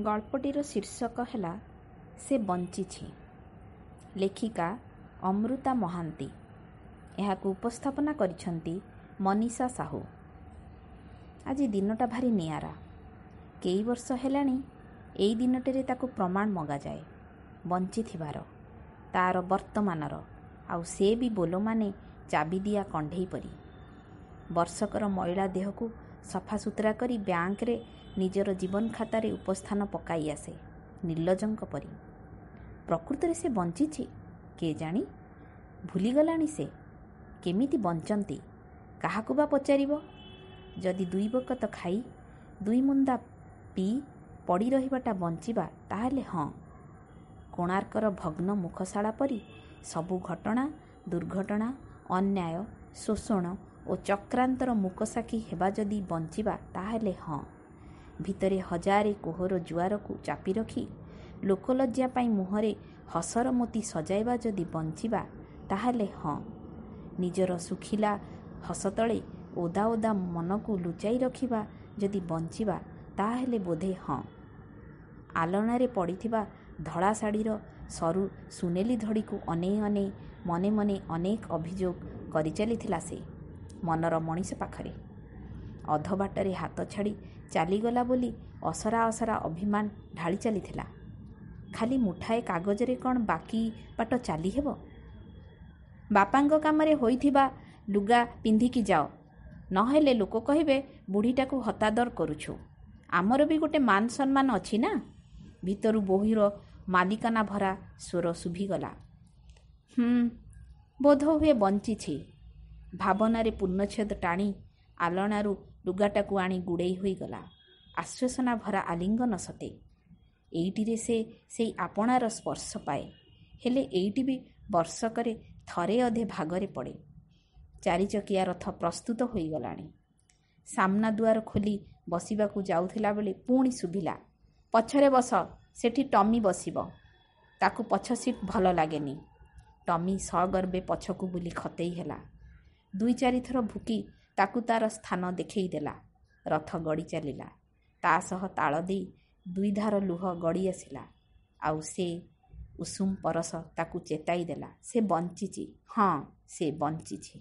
ଗଳ୍ପଟିର ଶୀର୍ଷକ ହେଲା ସେ ବଞ୍ଚିଛି। ଲେଖିକା ଅମୃତା ମହାନ୍ତି। ଏହାକୁ ଉପସ୍ଥାପନା କରିଛନ୍ତି ମନୀଷା ସାହୁ। ଆଜି ଦିନଟା ଭାରି ନିଆରା। କେଇ ବର୍ଷ ହେଲାଣି ଏଇ ଦିନଟିରେ ତାକୁ ପ୍ରମାଣ ମଗାଯାଏ ବଞ୍ଚିଥିବାର ତା'ର ବର୍ତ୍ତମାନର ଆଉ ସେ ବି ବୋଲମାନେ ଚାବିଦିଆ କଣ୍ଢେଇ ପରି। ବର୍ଷକର ମଇଳା ଦେହକୁ ସଫାସୁତୁରା କରି ବ୍ୟାଙ୍କରେ ନିଜର ଜୀବନ ଖାତାରେ ଉପସ୍ଥାନ ପକାଇ ଆସେ ନିର୍ଲଜଙ୍କ ପରି। ପ୍ରକୃତରେ ସେ ବଞ୍ଚିଛି? କିଏ ଜାଣି? ଭୁଲିଗଲାଣି ସେ। କେମିତି ବଞ୍ଚନ୍ତି? କାହାକୁ ବା ପଚାରିବ? ଯଦି ଦୁଇ ବକତ ଖାଇ ଦୁଇ ମୁନ୍ଦା ପିଇ ପଡ଼ି ରହିବାଟା ବଞ୍ଚିବା ତାହେଲେ ହଁ। କୋଣାର୍କର ଭଗ୍ନ ମୁଖଶାଳା ପରି ସବୁ ଘଟଣା ଦୁର୍ଘଟଣା ଅନ୍ୟାୟ ଶୋଷଣ ଓ ଚକ୍ରାନ୍ତର ମୁକସାକ୍ଷୀ ହେବା ଯଦି ବଞ୍ଚିବା ତାହେଲେ ହଁ। ଭିତରେ ହଜାରେ କୋହର ଜୁଆରକୁ ଚାପି ରଖି ଲୋକଲଜ୍ଜା ପାଇଁ ମୁହଁରେ ହସର ମୋତି ସଜାଇବା ଯଦି ବଞ୍ଚିବା ତାହେଲେ ହଁ। ନିଜର ଶୁଖିଲା ହସ ତଳେ ଓଦା ଓଦା ମନକୁ ଲୁଚାଇ ରଖିବା ଯଦି ବଞ୍ଚିବା ତାହେଲେ ବୋଧେ ହଁ। ଆଲଣାରେ ପଡ଼ିଥିବା ଧଳା ଶାଢ଼ୀର ସରୁ ସୁନେଲି ଧଡ଼ିକୁ ଅନେଇ ଅନେଇ ମନେ ମନେ ଅନେକ ଅଭିଯୋଗ କରିଚାଲିଥିଲା ସେ ମନର ମଣିଷ ପାଖରେ। ଅଧ ବାଟରେ ହାତ ଛାଡ଼ି ଚାଲିଗଲା ବୋଲି ଅସରା ଅସରା ଅଭିମାନ ଢାଳି ଚାଲିଥିଲା। ଖାଲି ମୁଠାଏ କାଗଜରେ କ'ଣ ବାକି ବାଟ ଚାଲିହେବ? ବାପାଙ୍କ କାମରେ ହୋଇଥିବା ଲୁଗା ପିନ୍ଧିକି ଯାଅ। ନହେଲେ ଲୋକ କହିବେ ବୁଢ଼ୀଟାକୁ ହତାଦର କରୁଛୁ। ଆମର ବି ଗୋଟେ ମାନ ସମ୍ମାନ ଅଛି ନା? ଭିତରୁ ବୋହୂର ମାଲିକାନା ଭରା ସ୍ୱର ଶୁଭିଗଲା। ହୁଁ ବୋଧ ବଞ୍ଚିଛି। ଭାବନାରେ ପୂର୍ଣ୍ଣଚ୍ଛେଦ ଟାଣି ଆଲଣାରୁ ଲୁଗାଟାକୁ ଆଣି ଗୁଡ଼େଇ ହୋଇଗଲା। ଆଶ୍ୱାସନା ଭରା ଆଲିଙ୍ଗନ ସତେ। ଏଇଟିରେ ସେ ସେଇ ଆପଣାର ସ୍ପର୍ଶ ପାଏ। ହେଲେ ଏଇଟି ବି ବର୍ଷକରେ ଥରେ ଅଧେ ଭାଗରେ ପଡ଼େ। ଚାରିଚକିଆ ରଥ ପ୍ରସ୍ତୁତ ହୋଇଗଲାଣି। ସାମ୍ନା ଦୁଆର ଖୋଲି ବସିବାକୁ ଯାଉଥିଲା ବେଳେ ପୁଣି ଶୁଭିଲା ପଛରେ ବସ ସେଠି ଟମି ବସିବ। ତାକୁ ପଛ ସିଟ୍ ଭଲ ଲାଗେନି। ଟମି ସଗର୍ବେ ପଛକୁ ବୁଲି ଖତେଇ ହେଲା। ଦୁଇ ଚାରିଥର ଭୁକି ତାକୁ ତାର ସ୍ଥାନ ଦେଖେଇ ଦେଲା। ରଥ ଗଡ଼ି ଚାଲିଲା। ତା ସହ ତାଳ ଦେଇ ଦୁଇଧାର ଲୁହ ଗଡ଼ି ଆସିଲା। ଆଉ ସେ ଉଷୁମ ପରଶ ତାକୁ ଚେତାଇ ଦେଲା। ସେ ବଞ୍ଚିଛି ହଁ ସେ ବଞ୍ଚିଛି